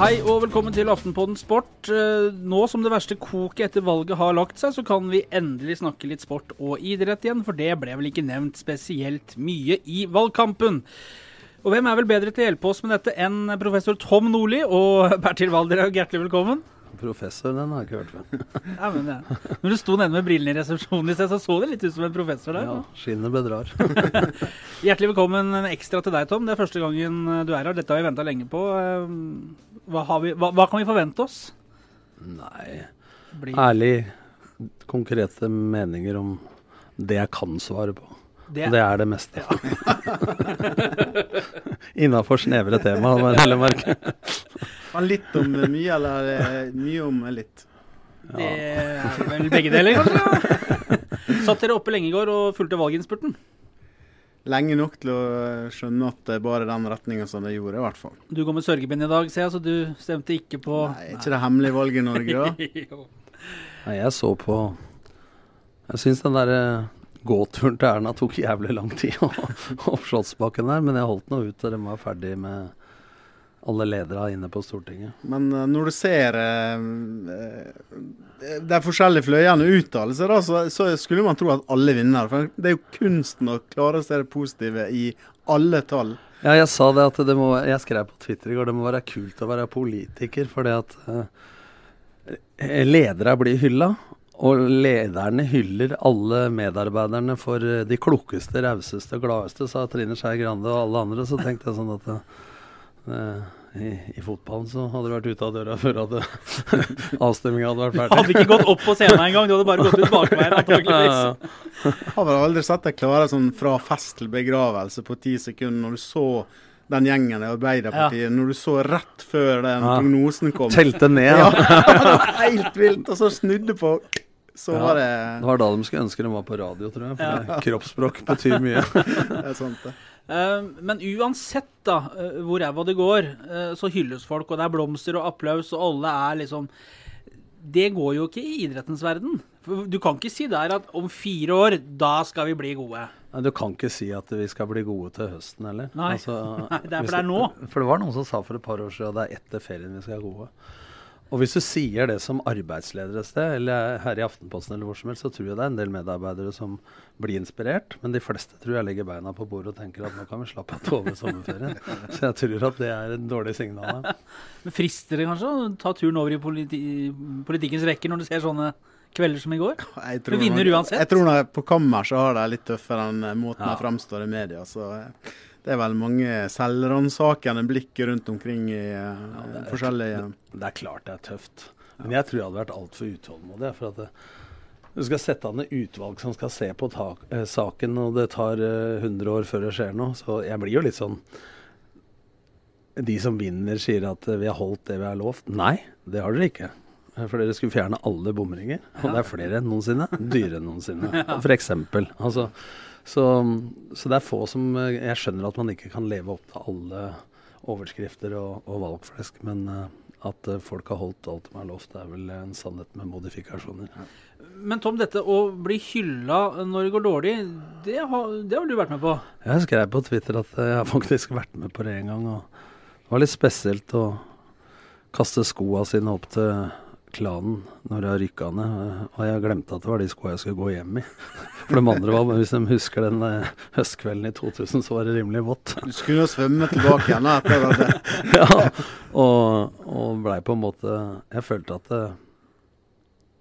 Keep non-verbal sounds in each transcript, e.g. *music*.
Hei og velkommen til Aftenpodden Sport. Eh, Nå som det verste koket etter valget har lagt seg, så kan vi endelig snakke litt sport og idrett igjen, for det ble vel ikke nevnt spesielt mye i valgkampen. Og hvem er vel bedre til å hjelpe oss med dette enn professor Tom Nordli og *laughs* Bertil Valderhaug, hjertelig velkommen. Professor, den har jeg ikke hørt før. Ja, men ja. Når du sto nede med brillene i resepsjonen i sted, så så det litt ut som en professor der. Ja, skinnet bedrar. *laughs* Hjertelig velkommen ekstra til deg, Tom. Det er første gangen du er her. Dette har vi venta lenge på. Hva, har vi, hva, hva kan vi forvente oss? Nei, Blir- ærlig, konkrete meninger om det jeg kan svare på. Det- Og det er det meste. Ja. *laughs* Innafor snevre tema, men heller merke. Litt om mye, eller eh, mye om litt? Det er vel begge deler, kanskje? *laughs* Satt dere oppe lenge i går og fulgte valginnspurten? Lenge nok til å skjønne at det er bare den retninga som det gjorde, i hvert fall. Du går med sørgebind i dag, ser jeg, så du stemte ikke på Nei, ikke ikke det hemmelige valget i Norge, da? *laughs* Nei, jeg så på Jeg syns den derre gåturen til Erna tok jævlig lang tid opp *laughs* Slottsbakken der, men jeg holdt nå ut til de var ferdig med alle ledere inne på Stortinget. Men eh, når du ser eh, eh, de forskjellige fløyene uttalelser, så, så skulle man tro at alle vinner. For det er jo kunsten å klare å se det positive i alle tall. Ja, jeg sa det at det må Jeg skrev på Twitter i går det må være kult å være politiker, fordi at ledere blir hylla. Og lederne hyller alle medarbeiderne for de klokeste, rauseste, gladeste, sa Trine Skei Grande og alle andre. Så tenkte jeg sånn at i, i fotballen så hadde du vært ute av døra før at *laughs* avstemminga hadde vært ferdig. Hadde ikke gått opp på scenen engang, du hadde bare gått ut bakveien, *laughs* antakeligvis. Har vel aldri sett deg klare sånn fra fest til begravelse på ti sekunder, når du så den gjengen i Arbeiderpartiet, når du så rett før den Ja. prognosen kom. Telte ned, Ja, ja. *laughs* det var helt vilt. Og så snudde på, så Ja. var det Det var da de skulle ønske de var på radio, tror jeg. For Ja. kroppsspråk betyr mye. Det er sant, det. Eh, men uansett da, eh, hvor ræva det går, eh, så hylles folk, og det er blomster og applaus, og alle er liksom Det går jo ikke i idrettens verden. Du kan ikke si der at om fire år, da skal vi bli gode. Nei, Du kan ikke si at vi skal bli gode til høsten heller. Nei. *laughs* Nei, det er for det er nå. For det var noen som sa for et par år siden at det er etter ferien vi skal være gode. Og hvis du sier det som arbeidsleder et sted, eller her i Aftenposten eller hvor som helst, så tror jeg det er en del medarbeidere som blir inspirert. Men de fleste tror jeg legger beina på bordet og tenker at nå kan vi slappe av over sommerferien. *laughs* Så jeg tror at det er et dårlig signal. ja. *laughs* Men Frister det kanskje å ta turen over i politi politikkens rekker når du ser sånne kvelder som i går? Jeg Du vinner uansett. Jeg tror nok på kammer så har de litt tøffere enn eh, måten Ja. de fremstår i media. Så eh, det er vel mange selvransakende blikk rundt omkring i ja, det er- forskjellige Det er klart det er tøft. Men jeg tror jeg hadde vært altfor utålmodig. For at det, du skal sette an et utvalg som skal se på tak, eh, saken, og det tar eh, 100 år før det skjer noe. Så jeg blir jo litt sånn De som vinner, sier at eh, vi har holdt det vi har lovt. Nei, det har dere ikke. Eh, For dere skulle fjerne alle bomringer. Og det er flere enn noensinne. Dyrere enn noensinne. *laughs* Eksempel. Altså, så, så det er få som eh, Jeg skjønner at man ikke kan leve opp til alle overskrifter og, og valgflesk, men eh, at eh, folk har holdt alt de har lovt, det er vel en sannhet med modifikasjoner. Men Tom, dette å bli hylla når det går dårlig, det har, det har du vært med på? Jeg skrev på Twitter at jeg har faktisk vært med på det en gang. og Det var litt spesielt å kaste skoa sine opp til klanen når jeg rykka ned. Og jeg glemte at det var de skoa jeg skulle gå hjem i. *laughs* For de andre var, hvis de husker den eh, høstkvelden i 2000, så var det rimelig vått. Du skulle jo svømme tilbake igjen etter det. *laughs* ja, og, og blei på en måte Jeg følte at det,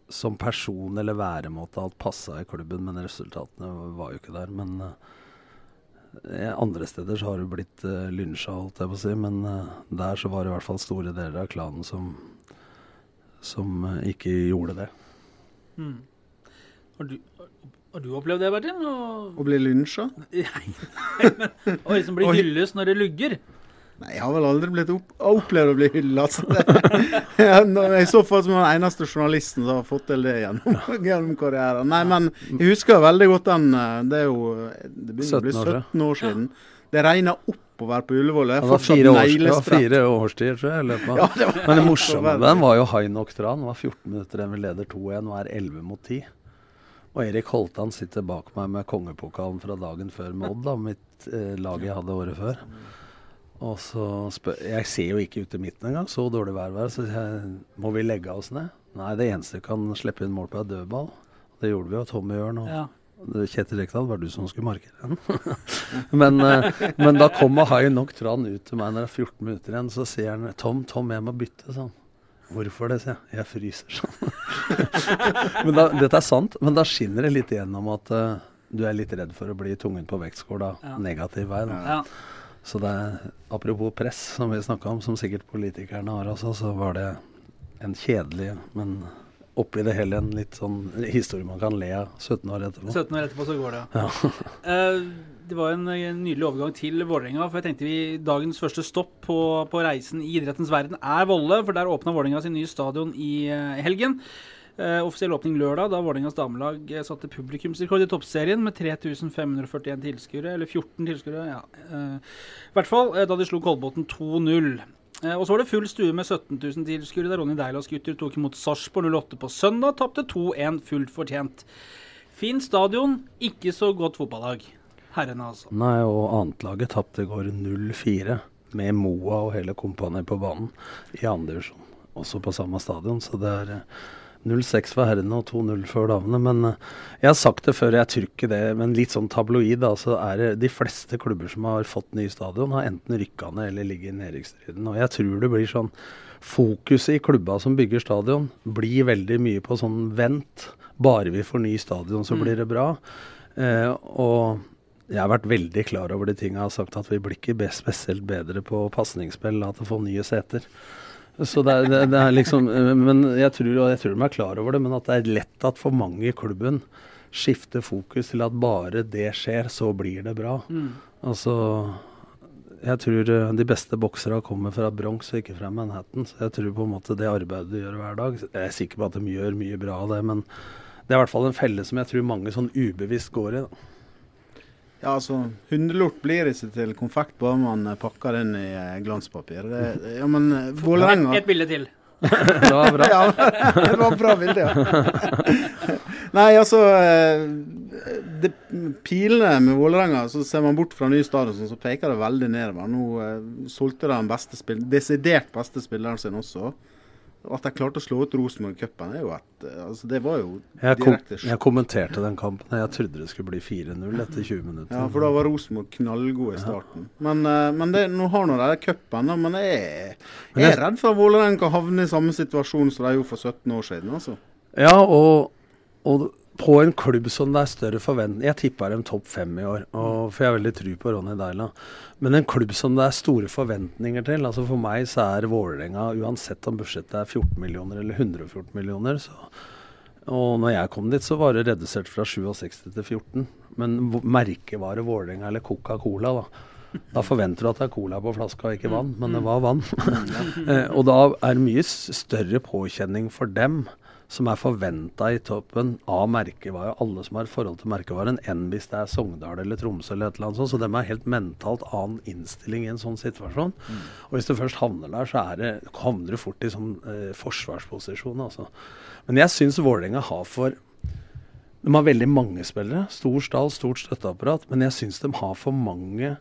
som person eller væremåte alt passa i klubben, men resultatene var jo ikke der. Men eh, andre steder så har du blitt uh, lynsja, holdt jeg på å si. Men uh, der så var det i hvert fall store deler av klanen som, som eh, ikke gjorde det. Mm. Har, du, har du opplevd det, Bertil? Å bli lynsja? *laughs* å liksom bli hyllest hylles når det lugger? Nei, jeg har vel aldri blitt opp opplevd å bli hylla. *laughs* I så fall som den eneste journalisten som har fått til det gjennom, *laughs* gjennom karrieren. Nei, men jeg husker veldig godt den eh, Det er jo Det begynner å bli 17 år siden. Det regna oppover på Ullevål. Det var fire, års, fire årstider, tror jeg. løpet Ja, det var Men det morsomme med den var jo high nok tran. Det var 14 minutter igjen, vi leder 2-1, og er 11 mot 10. Og Erik Holtan sitter bak meg med kongepokalen fra dagen før med Odd, da, mitt eh, lag jeg hadde året før. Og så spør Jeg ser jo ikke ut i midten engang, så dårlig vær var det. Så jeg, må vi legge oss ned? Nei, det eneste vi kan slippe inn mål på, er dødball. Det gjorde vi jo, Tommy gjør nå. Ja. Kjetil Rekdal, var det du som skulle markere den? *laughs* men, eh, men da kommer Hai nok Tran ut til meg når det er 14 minutter igjen. Så sier han Tom, Tom, jeg må bytte, sånn. Hvorfor det, sier jeg. Jeg fryser sånn. *laughs* men da, dette er sant, men da skinner det litt igjennom at uh, du er litt redd for å bli tungen på vektskåla. Ja. Negativ vei. Da. ja. Så det er, apropos press, som vi snakka om, som sikkert politikerne har også, så var det en kjedelig, men oppi det hele en litt sånn historie man kan le av 17 år etterpå. 17 år etterpå så går det, ja. *laughs* Eh, det var en, en nydelig overgang til Vålerenga. For jeg tenkte vi dagens første stopp på, på reisen i idrettens verden er Volle. For der åpna Vålerenga sin nye stadion i eh, helgen. Eh, offisiell åpning lørdag, da Vålerengas damelag satte publikumsrekord i toppserien med 3541 tilskuere, eller 14 tilskuere. Ja. I hvert fall da de slo Kolbotn 2-0. Eh, og så var det full stue med 17 000 tilskuere da Ronny Deilas gutter tok imot Sarpsborg 08 på søndag. Tapte 2-1 fullt fortjent. Fin stadion, ikke så godt fotballag. Herrene, altså. Nei, og annetlaget tapte i går 0-4 med Moa og hele kompaniet på banen i andre divisjon. Også på samme stadion, så det er eh, 0-6 for herrene og 2-0 for damene. Men uh, jeg har sagt det før, jeg tror ikke det. Men litt sånn tabloid, da, så er det de fleste klubber som har fått ny stadion, har enten rykka ned eller ligger i nedrykksstriden. Og jeg tror det blir sånn Fokuset i klubba som bygger stadion, blir veldig mye på sånn vent. Bare vi får ny stadion, så mm. blir det bra. Eh, og jeg har vært veldig klar over de tinga jeg har sagt, at vi blir ikke spesielt bedre på pasningsspill til å få nye seter. Så det er, det, er, liksom eh, Men jeg tror, og jeg tror de er klar over det, men at det er lett at for mange i klubben skifter fokus til at bare det skjer, så blir det bra. Mm. Altså jeg tror eh, de beste boksere kommer fra Bronx og ikke fra Manhattan. Så jeg tror på en måte det arbeidet de gjør hver dag Jeg er sikker på at de gjør mye bra av det, men det er i hvert fall en felle som jeg tror mange sånn ubevisst går i. da. Ja, altså, Hundelort blir ikke til konfekt bare man pakker den i eh, glanspapir. Det, ja, men eh, Vålerenga Et, bilde til. *laughs* *laughs* det var bra. ja, det var bra bilde, ja. *laughs* Nei, altså eh, det, Pilene med Vålerenga, så ser man bort fra ny stadion, så peker det veldig nedover. Nå solgte de den beste spill, desidert beste spilleren sin også. At de klarte å slå ut Rosenborg i cupen, er jo et eh, altså Det var jo jeg direkte kom, Jeg kommenterte den kampen. Jeg trodde det skulle bli 4-0 etter 20 minutter. Ja, for da var Rosenborg knallgod i starten. Ja. Men, uh, men det, nå har nå de cupen, men jeg, jeg er redd for at Vålerenga kan havne i samme situasjon som de gjorde for 17 år siden. altså. Ja, og, og på en klubb som det er større forventninger Jeg tippa dem topp fem i år, og, for jeg har veldig tru på Ronny Deila. Men en klubb som det er store forventninger til altså For meg så er Vålerenga, uansett om budsjettet er 14 millioner eller 114 millioner så, Og når jeg kom dit, så var det redusert fra 67 til 14. Men merkevare Vålerenga eller Coca-Cola, da. Da forventer du at det er cola på flaska og ikke vann, men det var vann. *laughs* Eh, og da er det mye større påkjenning for dem som er forventa i toppen av merkevare, alle som har forhold til merkevaren, enn hvis det er Sogndal eller Tromsø eller et eller annet sånt. Så de har helt mentalt annen innstilling i en sånn situasjon. Mm. Og hvis du først havner der, så det, havner du fort i sånn eh, forsvarsposisjon. Altså. Men jeg syns Vålerenga har for De har veldig mange spillere. Stor stall, stort støtteapparat. Men jeg syns de har for mange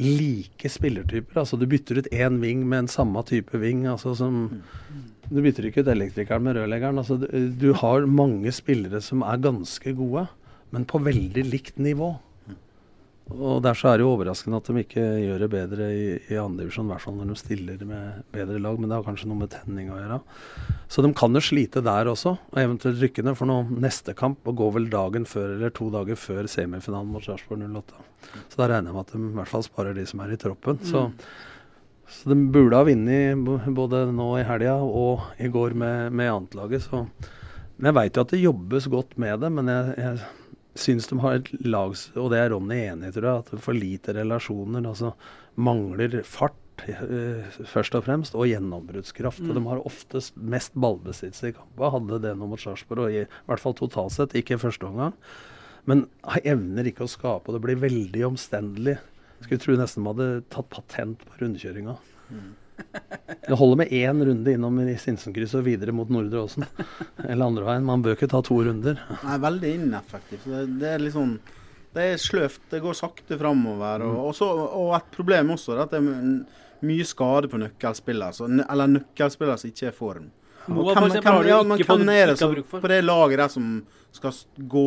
like spillertyper. Altså du bytter ut én ving med en samme type ving. altså som mm. Du bytter ikke ut elektrikeren med rørleggeren. Altså, du, har mange spillere som er ganske gode, men på veldig likt nivå. Og Derfor er det jo overraskende at de ikke gjør det bedre i, i andre divisjon, i hvert fall når de stiller med bedre lag, men det har kanskje noe med tenning å gjøre. Så de kan jo slite der også, og eventuelt rykke ned. For nå neste kamp og går vel dagen før eller to dager før semifinalen mot Sarpsborg 08. Så da regner jeg med at de i hvert fall sparer de som er i troppen. Mm. Så de burde ha vunnet både nå i helga og i går med, med annetlaget. Men jeg veit jo at det jobbes godt med det. Men jeg, jeg syns de har et lag, og det er Ronny enig i, tror jeg, at for lite relasjoner. Altså mangler fart. Uh, først og fremst, og gjennombruddskraft. Mm. Og de har oftest mest ballbesittelse i kampen. Hadde det nå mot Sarpsborg, og i, i hvert fall totalt sett, ikke i første omgang. Men evner ikke å skape, og det blir veldig omstendelig. Skulle tro nesten de hadde tatt patent på rundkjøringa. Mm. *laughs* Det holder med én runde innom i Sinsenkrysset og videre mot Nordre Åsen. *laughs* Eller andre veien. Man bør ikke ta to runder. *laughs* Nei, veldig ineffektivt. Det, det er liksom det er sløvt. Det går sakte framover. Og, og, så- og et problem også er at det er mye skade på nøkkelspillere. Så, eller nøkkelspillere som ikke er i form. Og Moa, hvem- hvem- ja, men hvem er det som- På det laget der som skal gå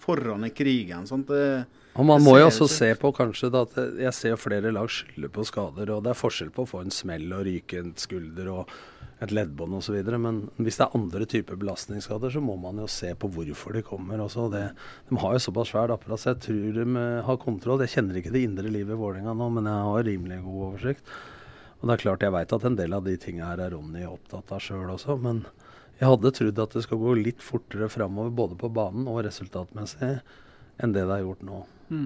foran i krigen. Sant? Det, Og man må jo også se på kanskje da, at jeg ser flere lag skylder på skader, og det er forskjell på å få en smell og ryke en skulder og et leddbånd osv. Men hvis det er andre typer belastningsskader, så må man jo se på hvorfor de kommer også. Det, de har jo såpass svært apparat, så jeg tror de har kontroll. Jeg kjenner ikke det indre livet i Vålerenga nå, men jeg har rimelig god oversikt. Og det er klart jeg veit at en del av de tinga her er Ronny opptatt av sjøl også, men jeg hadde trodd at det skal gå litt fortere framover både på banen og resultatmessig enn det det har gjort nå.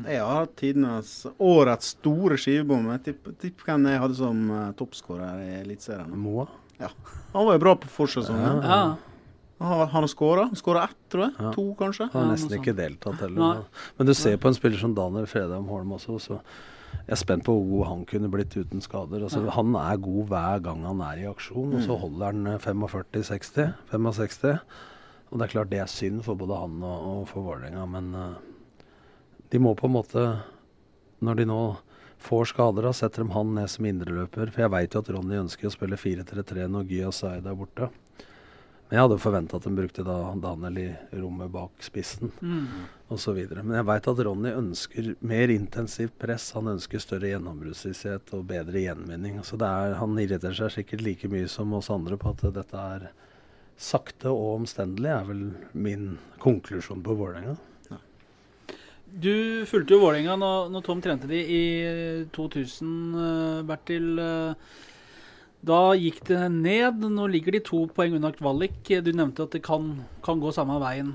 jeg har hatt tidenes årets store skivebom. Tipp hvem jeg hadde som uh, toppskårer i Eliteserien. Moa? Ja. Han var jo bra på forsesongen. Ja. Ja. Han, han har skåra. Skåra ett, tror jeg. Ja. To, kanskje. Han har nesten ikke deltatt Nei. heller. Men du ser på en spiller som Daniel Fredheim Holm også, så jeg er spent på hvor god han kunne blitt uten skader. Altså, Ja. Han er god hver gang han er i aksjon, og så holder han eh, 45-60. 65. Og det er klart det er synd for både han og, og for Vålerenga, men eh, de må på en måte Når de nå får skader, da setter de han ned som indreløper. For jeg veit jo at Ronny ønsker å spille 4-3-3 når Gya Zaid er borte. Men jeg hadde forventa at de brukte da Daniel i rommet bak spissen Mm. osv. Men jeg veit at Ronny ønsker mer intensivt press. Han ønsker større gjennombruddshissighet og bedre gjenvinning. Så det er, han irriterer seg sikkert like mye som oss andre på at dette er sakte og omstendelig, er vel min konklusjon på Vålerenga. Du fulgte jo Vålerenga når, når Tom trente de i 2000, eh, Bertil. eh, Da gikk det ned. Nå ligger de to poeng unna kvalik. Du nevnte at det kan, kan gå samme veien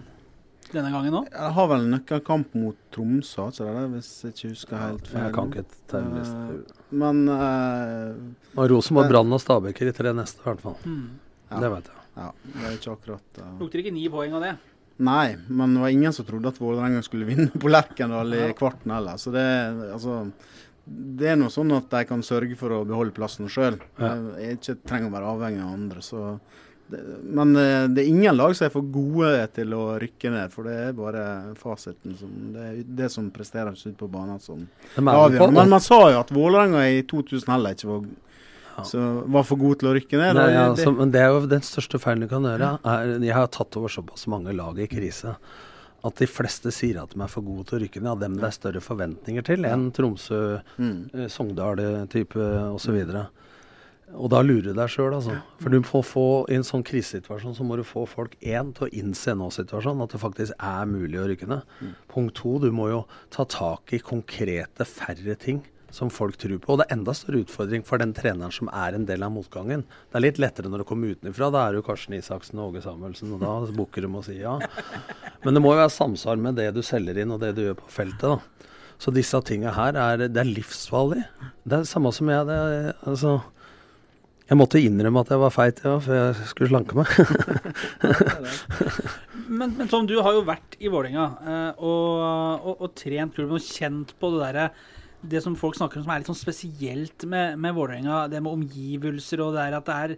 denne gangen òg. Jeg har vel en nøkkelkamp mot Tromsø, så det er det, hvis jeg ikke husker helt feil. Jeg kan ikke et termliste. Men uh, Og Rosenborg, Brann og Stabæker i tre neste, i hvert fall. Mm. Ja. Det vet jeg. ja, det er ikke akkurat uh, Lukter ikke ni poeng av det. Nei, men det var ingen som trodde at Vålerenga skulle vinne på Lerkendal i kvarten heller. Så det, altså, det er nå sånn at de kan sørge for å beholde plassen sjøl. Ja. Jeg ikke trenger å være avhengig av andre. Så men eh, det er ingen lag som er for gode til å rykke ned, for det er bare fasiten. Som, det er det som presteres ute på banen som avgjørende. Men man sa jo at Vålerenga i 2000 heller ikke var, så var for god til å rykke ned. Nei, ja, altså, men det er jo den største feilen du kan gjøre. Er, jeg har tatt over såpass mange lag i krise at de fleste sier at de er for gode til å rykke ned. Av dem det er større forventninger til enn Tromsø, mm. eh, Sogndal-type osv. Og da lurer du deg sjøl, altså. For du må få, i en sånn krisesituasjon så må du få folk én til å innse nå-situasjonen, at det faktisk er mulig å rykke ned. Punkt to, du må jo ta tak i konkrete, færre ting som folk tror på. Og det er enda større utfordring for den treneren som er en del av motgangen. Det er litt lettere når du kommer utenfra. Da er det jo Karsten Isaksen og Åge Samuelsen, og da bukker de og sier ja. Men det må jo være samsvar med det du selger inn og det du gjør på feltet, da. Så disse tinga her er, det er livsfarlig. Det er det samme som jeg. Det altså, jeg måtte innrømme at jeg var feit, ja, før jeg skulle slanke meg. *laughs* Men, men Tom, du har jo vært i Vålerenga eh, og, og, og trent klubben og kjent på det derre det som folk snakker om som er litt sånn spesielt med, med Vålerenga, det med omgivelser og det er at det er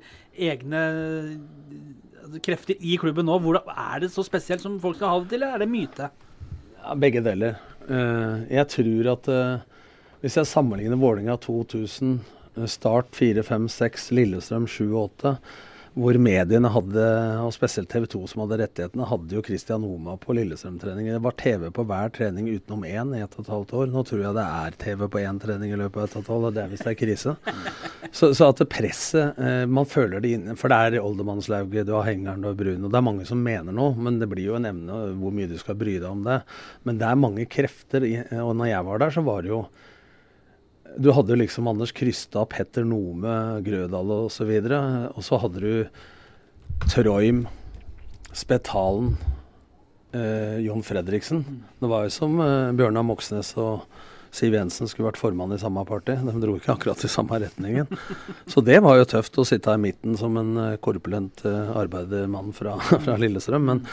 egne eh, krefter i klubben nå. Hvordan Er det så spesielt som folk skal ha det til, eller er det myte? Ja, begge deler. Eh, jeg tror at eh, hvis jeg sammenligner Vålerenga 2000, eh, Start 4, 5, 6, Lillestrøm 7 og 8, hvor mediene hadde, og spesielt TV 2 som hadde rettighetene, hadde jo Christian Oma på Lillestrøm-trening. Det var TV på hver trening utenom én i ett og et halvt år. Nå tror jeg det er TV på én trening i løpet av ett og et halvt år, og det er hvis det er krise. Så, så at presset eh, Man føler det inne. For det er Oldermannslauget, du har Hengeren, du har Brun. Og det er mange som mener noe, men det blir jo en emne hvor mye du skal bry deg om det. Men det er mange krefter. Og når jeg var der, så var det jo Du hadde liksom Anders Krystad, Petter Nome, Grødal videre. Og så hadde du Troim, Spetalen, eh, Jon Fredriksen. Det var jo som eh, Bjørnar Moxnes og Siv Jensen skulle vært formann i samme parti. De dro ikke akkurat i samme retningen. Så det var jo tøft å sitte her i midten som en eh, korpulent eh, arbeidermann fra, *laughs* fra Lillestrøm. Men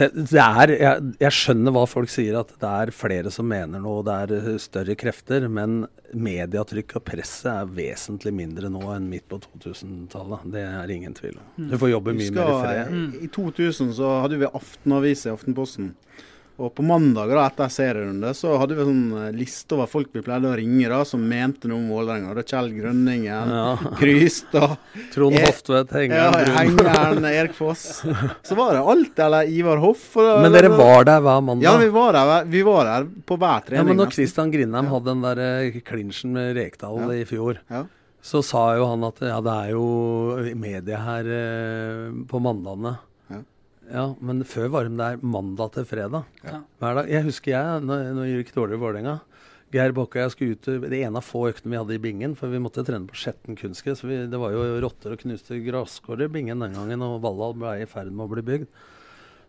jeg, det er, jeg, jeg skjønner hva folk sier, at det er flere som mener noe, det er eh, større krefter. Men mediatrykk og presset er vesentlig mindre nå enn midt på 2000-tallet. Det er ingen tvil om. Du får jobbe mye mer i fred. I 2000 så hadde vi aftenavis i Aftenposten. Og på mandag da, etter serierunde så hadde vi en sånn eh, liste over folk vi pleide å ringe da, som mente noe om Vålerenga. Er Kjell Grønningen, Ja. *laughs* Krystad, Trond Eh, Hoftvedt, Hengeren, ja, Hengeren, Erik Foss. Så var det alt, eller Ivar Hoff. og Men dere var der hver mandag? Ja, vi var der, vi var der på hver Ja, men når. Kristian Grindheim hadde den der eh, klinsjen med Rekdal Ja. i fjor, Ja. så sa jo han at ja, det er jo media her eh, på mandagene. Ja. Men før var de der mandag til fredag. Ja. Hver dag. Jeg husker jeg, når, når det gikk dårlig i Vålerenga. Geir Bakke og jeg skulle ut Det ene av få øktene vi hadde i bingen, for vi måtte trene på Skjetten kunstgress. Det var jo rotter og knuste gresskår i bingen den gangen, og Valhall ble i ferd med å bli bygd.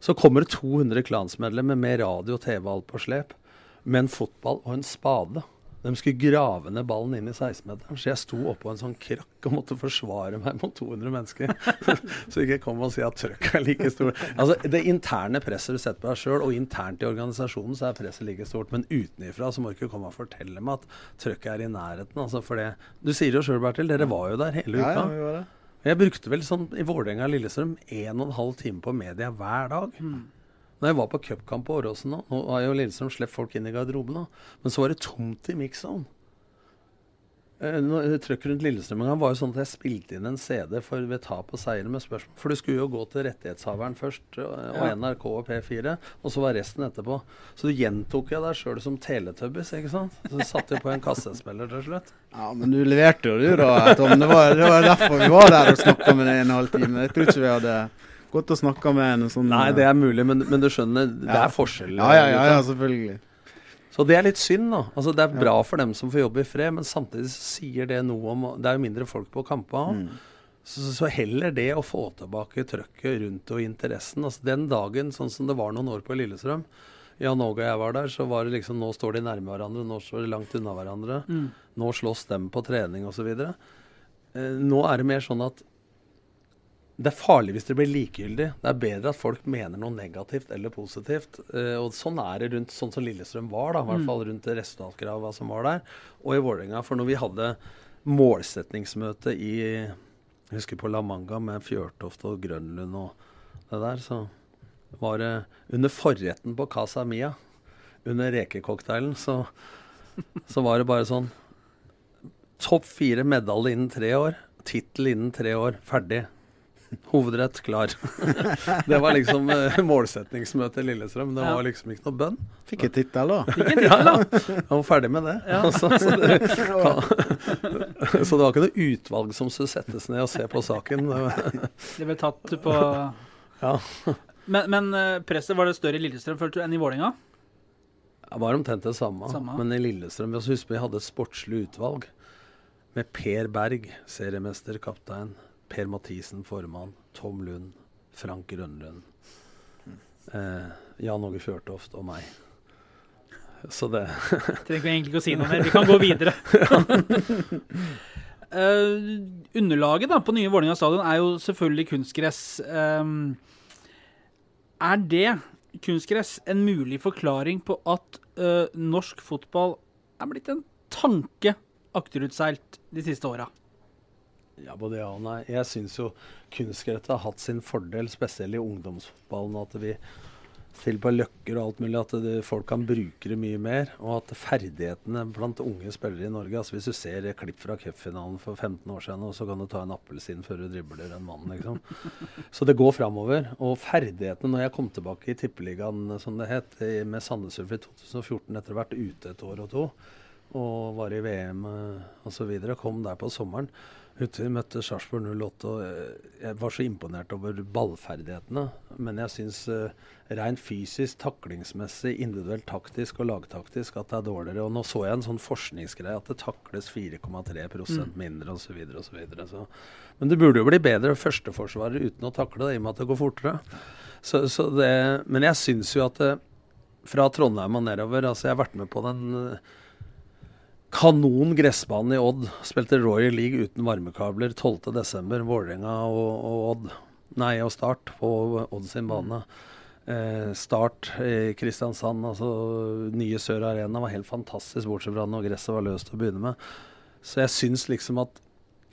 Så kommer det 200 klansmedlemmer med radio, og TV og alt på slep, med en fotball og en spade. De skulle grave ned ballen inn i 16-meteren, så jeg sto oppå en sånn krakk og måtte forsvare meg mot 200 mennesker. *laughs* så ikke kom og si at trøkket er like stort. Altså, Det interne presset du setter på deg sjøl, og internt i organisasjonen, så er presset like stort. Men utenifra så må du ikke komme og fortelle meg at trøkket er i nærheten. Altså, for det, du sier jo sjøl, Bertil, dere var jo der hele uka. ja, ja, vi var det. Jeg brukte vel sånn i Vålerenga og Lillestrøm en og en halv time på media hver dag. Når jeg var på cupkamp på Åråsen nå, nå har jo Lillestrøm sluppet folk inn i garderoben, da, men så var det tomt i mix-zone. Eh, Trøkk rundt Lillestrøm en gang var jo sånn at jeg spilte inn en CD for ved tap og seier med spørsmål. For du skulle jo gå til rettighetshaveren først, og, og Ja. NRK og P4, og så var resten etterpå. Så du gjentok jeg deg sjøl som Teletubbies, ikke sant? Så satte jeg på en kassespiller til slutt. Ja, men du leverte jo du da, Tom. Det var, det var derfor vi var der og snakka med deg en halv time. Jeg tror ikke vi hadde gått å snakke med en sånn Nei, det er mulig, men, men du skjønner, det Ja. er forskjell. ja, ja, ja, ja, selvfølgelig. Så det er litt synd, da. Altså, det er bra for dem som får jobbe i fred, men samtidig sier det noe om Det er jo mindre folk på kampene. Mm. Så, så heller det å få tilbake trøkket rundt og interessen. Altså Den dagen, sånn som det var noen år på Lillestrøm Jan Åge og jeg var der, så var det liksom Nå står de nærme hverandre, nå står de langt unna hverandre. Mm. Nå slåss dem på trening osv. Eh, nå er det mer sånn at det er farlig hvis det blir likegyldig. Det er bedre at folk mener noe negativt eller positivt. Eh, og sånn er det rundt sånn som Lillestrøm var, da, i hvert fall rundt det resultatkrava som var der. Og i Vålerenga. For når vi hadde målsetningsmøte i jeg husker på La Manga med Fjørtoft og Grønlund og det der, så var det under forretten på Casa Mia, under rekecocktailen, så, så var det bare sånn Topp fire medalje innen tre år. Tittel innen tre år. Ferdig. Hovedrett klar. *laughs* det var liksom eh, målsetningsmøte i Lillestrøm. Det Ja. var liksom ikke noe bønn. Fikk en tittel, da. *laughs* Fikk en tittel, da. Jeg var ferdig med det. Altså, *laughs* så, det så det var ikke noe utvalg som skulle settes ned og se på saken. Det ble tatt på Ja. Men, men eh, presset var det større i Lillestrøm følte du, enn i Vålerenga? Det var omtrent det samme. Samme. Men i Lillestrøm vi vi hadde et sportslig utvalg med Per Berg, seriemester, kaptein, Per Mathisen, formann, Tom Lund, Frank Grønlund, eh, Jan Åge Fjørtoft og meg. Så det *laughs* Trenger vi egentlig ikke å si noe mer. Vi kan gå videre. uh, *laughs* underlaget da, på nye Vålerenga stadion er jo selvfølgelig kunstgress. Um, er det kunstgress en mulig forklaring på at uh, norsk fotball er blitt en tanke akterutseilt de siste åra? Ja, både ja og nei. Jeg syns jo kunstgrøt har hatt sin fordel, spesielt i ungdomsfotballen. At vi til på løkker og alt mulig, at det, folk kan bruke det mye mer. Og at ferdighetene blant unge spillere i Norge altså Hvis du ser et klipp fra cupfinalen for 15 år siden, og så kan du ta en appelsin før du dribler en mann, liksom. *laughs* Så det går framover. Og ferdighetene Når jeg kom tilbake i Tippeligaen, som det het, med Sandnes Ulf i 2014 etter å ha vært ute et år og to, og var i VM osv., kom der på sommeren. Ute møtte Sarpsborg 08, og eh, jeg var så imponert over ballferdighetene. Men jeg syns uh, rent fysisk, taklingsmessig, individuelt taktisk og lagtaktisk at det er dårligere. Og nå så jeg en sånn forskningsgreie at det takles 4,3 Mm. mindre osv. osv. Så, men det burde jo bli bedre førsteforsvarer uten å takle det, i og med at det går fortere. Så, så det, men jeg syns jo at det, fra Trondheim og nedover altså Jeg har vært med på den eh, kanon gressbanen i Odd. Spilte Royal League uten varmekabler 12.12. Vålerenga og, og Odd. Nei, og Start på Odd sin bane. Eh, start i Kristiansand, altså nye Sør Arena, var helt fantastisk, bortsett fra når gresset var løst å begynne med. Så jeg syns liksom at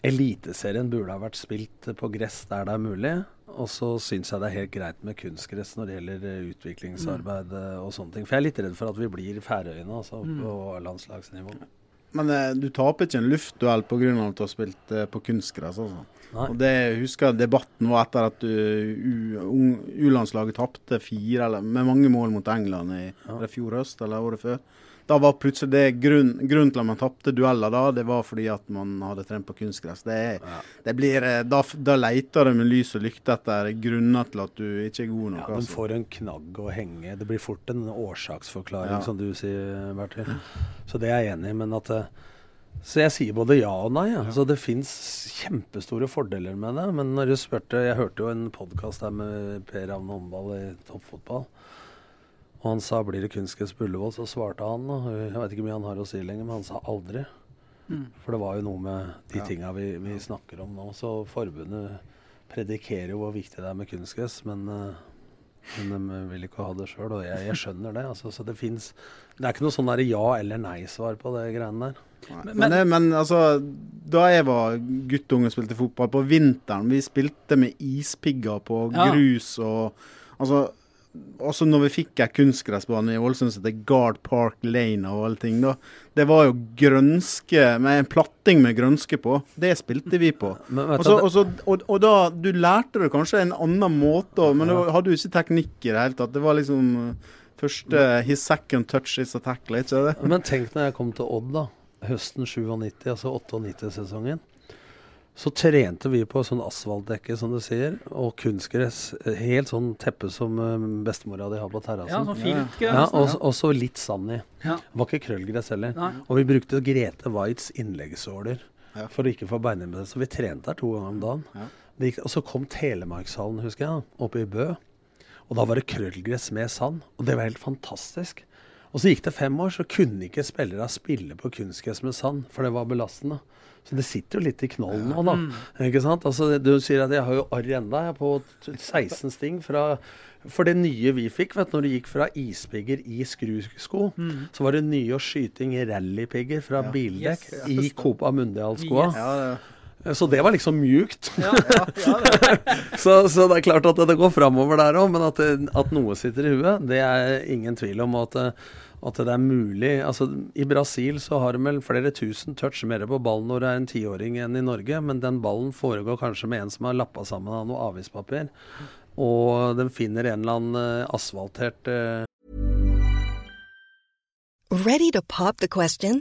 Eliteserien burde ha vært spilt på gress der det er mulig. Og så syns jeg det er helt greit med kunstgress når det gjelder eh, utviklingsarbeid eh, og sånne ting. For jeg er litt redd for at vi blir Færøyene altså, på landslagsnivå. Men eh, du taper ikke en luftduell pga. at du har spilt eh, på kunstgress. Altså. Og det jeg husker debatten var etter at ung- U-landslaget tapte fire eller, med mange mål mot England i det fjor høst eller året før. Da var plutselig det grunn, grunnen til at man tapte dueller da, det var fordi at man hadde trent på kunstgress. Det, ja. det blir, eh, da, da leter du med lys og lykte etter grunner til at du ikke er god nok. Ja, de altså. får en knagg å henge. Det blir fort en årsaksforklaring, Ja. som du sier, Bertil. Så det er jeg enig i. Men at Så jeg sier både ja og nei. Ja. Så det fins kjempestore fordeler med det. Men når du spurte Jeg hørte jo en podkast her med Per Ravne Håndball i toppfotball. Og han sa blir det kunstgress på Ullevål, så svarte han og Jeg vet ikke hvor mye han har å si lenger, men han sa aldri. For det var jo noe med de Ja. tinga vi, vi snakker om nå. Så forbundet predikerer jo hvor viktig det er med kunstgress, men eh, men de vil ikke ha det sjøl, og jeg, jeg skjønner det. Altså, så det fins Det er ikke noe sånn ja- eller nei-svar på det greiene der. Men, Men, men altså, da jeg var guttunge og spilte fotball, på vinteren Vi spilte med ispigger på Ja. grus og Altså, også når vi fikk ei kunstgressbane i Ålesund som heter Guard Park Lane og alle ting, da. Det var jo grønske med en platting med grønske på. Det spilte vi på. Men vet Og, og, da Du lærte det kanskje en annen måte, men du hadde jo ikke teknikk i det hele tatt. Det var liksom uh, første His second touch is a tackle, ikke det? Men tenk når jeg kom til Odd, da. Høsten 97, altså 98-sesongen. Så trente vi på sånn asfaltdekke, som du sier, og kunstgress. Helt sånn teppe som eh, bestemora di har på Ja, terrassen. sånn Ja, og, og så litt sand i. Ja. Var ikke krøllgress heller. Nei. Og vi brukte Grete Waitz innleggsåler Ja. for å ikke få beininntekt. Så vi trente her to ganger om dagen. Ja. Gikk, og så kom Telemarkshallen, husker jeg, oppe i Bø. Og da var det krøllgress med sand. Og det var helt fantastisk. Og så gikk det fem år, så kunne ikke spillere spille på kunstgress med sand, for det var belastende. Så det sitter jo litt i knollen nå, da. Ikke sant? Altså, du sier at jeg har jo arr ennå på 16 sting fra For det nye vi fikk, vet du, når du gikk fra ispigger i skrusko, så var det nye og skyting i rallypigger fra bildekk Yes. i Copa Mundial-skoa. Yes. Ja, det, Så det var liksom mjukt. Ja. *laughs* Så, så det er klart at det går framover der òg, men at, det, at noe sitter i huet, det er ingen tvil om. At, det- at det er mulig. Altså, I Brasil så har de vel flere tusen touch mer på ballen når det er en tiåring enn i Norge, men den ballen foregår kanskje med en som har lappa sammen av noe avispapir. Og den finner en eller annen eh, asfaltert uh... Ready to pop the question?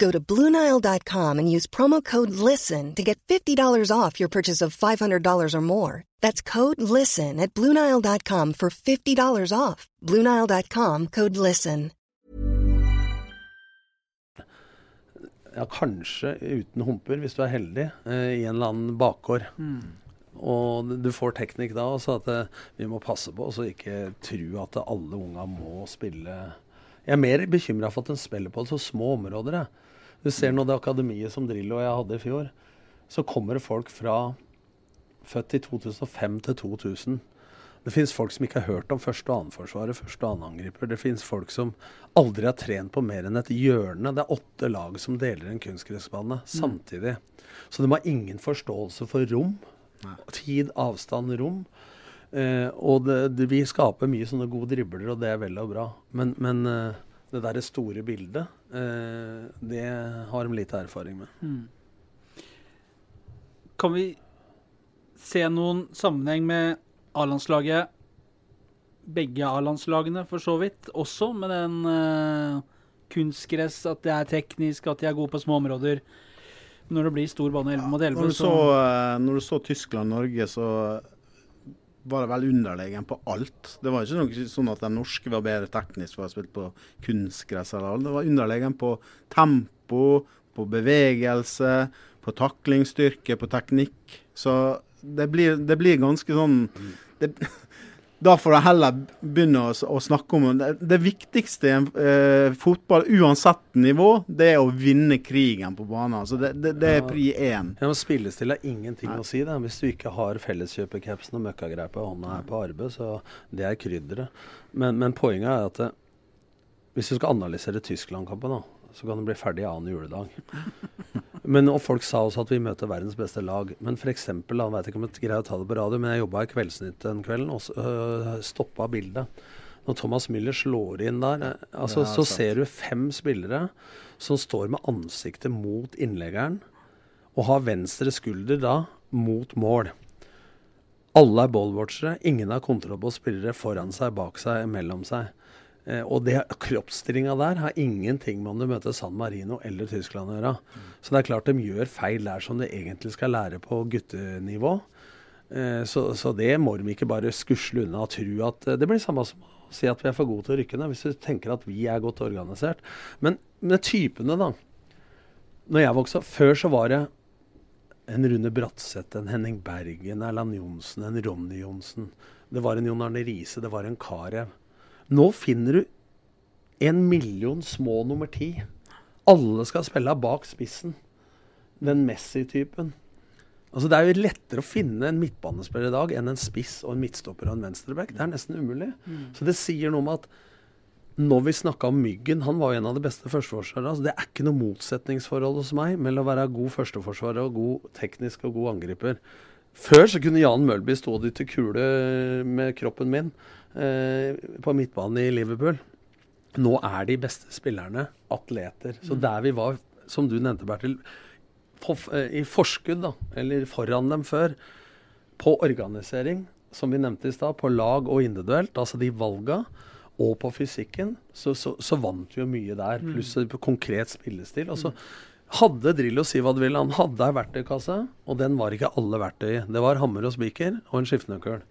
Go to BlueNile.com and use promo code LISTEN to get $50 off your purchase of $500 or more. That's code LISTEN at BlueNile.com for $50 off. BlueNile.com code LISTEN. Ja, kanskje uten humper, hvis du er heldig, eh, i en eller annen bakgård. Og du får teknikk da, så at eh, vi må passe på så ikke tro at alle unga må spille Jeg er mer bekymra for at de spiller på så små områder. Jeg. Du ser nå det akademiet som Drillo og jeg hadde i fjor. Så kommer det folk fra født i 2005 til 2000. Det fins folk som ikke har hørt om første- og annenforsvaret, første- og annenangriper. Det fins folk som aldri har trent på mer enn et hjørne. Det er åtte lag som deler en kunstgressbane samtidig. Så de har ingen forståelse for rom. Tid, avstand, rom. Eh, og det, det, vi skaper mye sånne gode dribler, og det er vel og bra. Men, men eh, det derre store bildet, det har de lite erfaring med. Kan vi se noen sammenheng med A-landslaget? Begge A-landslagene, for så vidt. Også med den uh, kunstgress, at det er teknisk, at de er gode på små områder. Når det blir stor bane 11 mot 11, Når du så, så, eh, når du så Tyskland-Norge, så var det vel underlegen på alt. Det var ikke noe sånn at den norske var bedre teknisk for å ha spilt på kunstgress. eller alt. Det var underlegen på tempo, på bevegelse, på taklingsstyrke, på teknikk. Så det blir, det blir ganske sånn det, Da får jeg heller begynne å, å snakke om det. Det viktigste i en eh, fotball, uansett nivå, det er å vinne krigen på banen. Så det, det, det er pri én. Ja, Spillestil har ingenting å si. Da. Hvis du ikke har felleskjøpercapsen og møkkagreier på hånda her på arbeid, så det er krydderet. Men, men poenget er at det, hvis du skal analysere Tyskland-kampen, da, så kan det bli ferdig annen juledag. Men, og folk sa også at vi møter verdens beste lag. Men f.eks. Han vet ikke om jeg greier å ta det på radio, men jeg jobba i Kveldsnytt den kvelden og uh, stoppa bildet. Når Thomas Müller slår inn der, eh, altså, Ja, så ser du fem spillere som står med ansiktet mot innleggeren og har venstre skulder da mot mål. Alle er ballwatchere. Ingen har kontroll på spillere foran seg, bak seg, mellom seg. Eh, og det kroppsstillinga der har ingenting med om du møter San Marino eller Tyskland å gjøre. Så det er klart de gjør feil der som de egentlig skal lære på guttenivå. Eh, så, så det må de ikke bare skusle unna og tro at eh, Det blir samme som å si at vi er for gode til å rykke ned, hvis du tenker at vi er godt organisert. Men med typene, da. Når jeg vokste opp, før så var det en Rune Bratseth, en Henning Bergen, Erland Johnsen, en Ronny Johnsen. Det var en Jon Arne Riise, det var en Carew. Nå finner du en million små nummer ti. Alle skal spille bak spissen. Den Messi-typen. Altså Det er jo lettere å finne en midtbanespiller i dag enn en spiss og en midtstopper og en venstreback. Det er nesten umulig. Så det sier noe om at når vi snakka om Myggen, han var jo en av de beste førsteforsvarerne. Altså det er ikke noe motsetningsforhold hos meg mellom å være god førsteforsvarer og god teknisk og god angriper. Før så kunne Jan Mølby stå og dytte kule med kroppen min på midtbanen i Liverpool. Nå er de beste spillerne atleter. Så der vi var, som du nevnte, Bertil, eh, i forskudd, da, eller foran dem før, på organisering, som vi nevnte i stad, på lag og individuelt, altså de valga, og på fysikken, så, så, så vant vi jo mye der. Pluss på konkret spillestil. Og så hadde Drillo si hva du vil, han hadde ei verktøykasse, og den var ikke alle verktøy. Det var hammer og spiker og en skiftenøkkel.